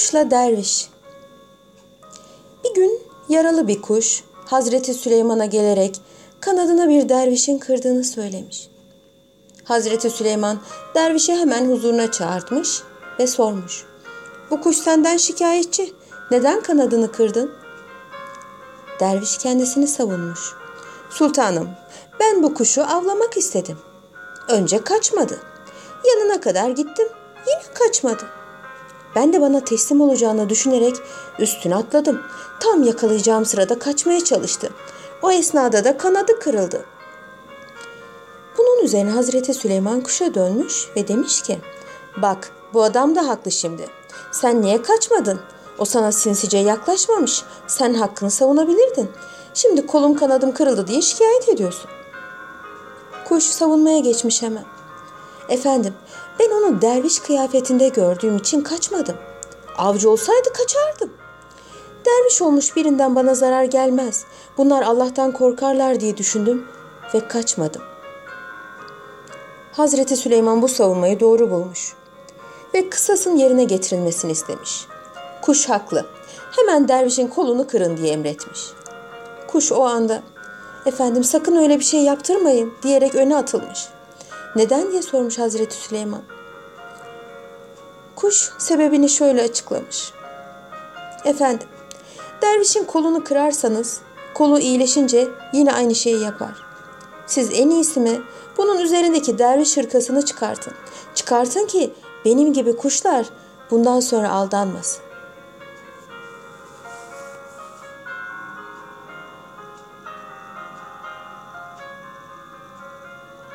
Kuşla derviş. Bir gün yaralı bir kuş Hazreti Süleyman'a gelerek kanadına bir dervişin kırdığını söylemiş. Hazreti Süleyman dervişi hemen huzuruna çağırtmış ve sormuş. Bu kuş senden şikayetçi. Neden kanadını kırdın? Derviş kendisini savunmuş. Sultanım, ben bu kuşu avlamak istedim. Önce kaçmadı. Yanına kadar gittim. Yine kaçmadı. Ben de bana teslim olacağını düşünerek üstüne atladım. Tam yakalayacağım sırada kaçmaya çalıştı. O esnada da kanadı kırıldı. Bunun üzerine Hazreti Süleyman kuşa dönmüş ve demiş ki: "Bak, bu adam da haklı şimdi. Sen niye kaçmadın? O sana sinsice yaklaşmamış. Sen hakkını savunabilirdin. Şimdi kolum kanadım kırıldı diye şikayet ediyorsun." Kuş savunmaya geçmiş hemen. Efendim, ben onu derviş kıyafetinde gördüğüm için kaçmadım. Avcı olsaydı kaçardım. Derviş olmuş birinden bana zarar gelmez. Bunlar Allah'tan korkarlar diye düşündüm ve kaçmadım. Hazreti Süleyman bu savunmayı doğru bulmuş ve kısasın yerine getirilmesini istemiş. Kuş haklı. Hemen dervişin kolunu kırın diye emretmiş. Kuş o anda efendim sakın öyle bir şey yaptırmayın diyerek öne atılmış. Neden diye sormuş Hazreti Süleyman. Kuş sebebini şöyle açıklamış. Efendim, dervişin kolunu kırarsanız kolu iyileşince yine aynı şeyi yapar. Siz en iyisi mi bunun üzerindeki derviş hırkasını çıkartın. Çıkartın ki benim gibi kuşlar bundan sonra aldanmasın.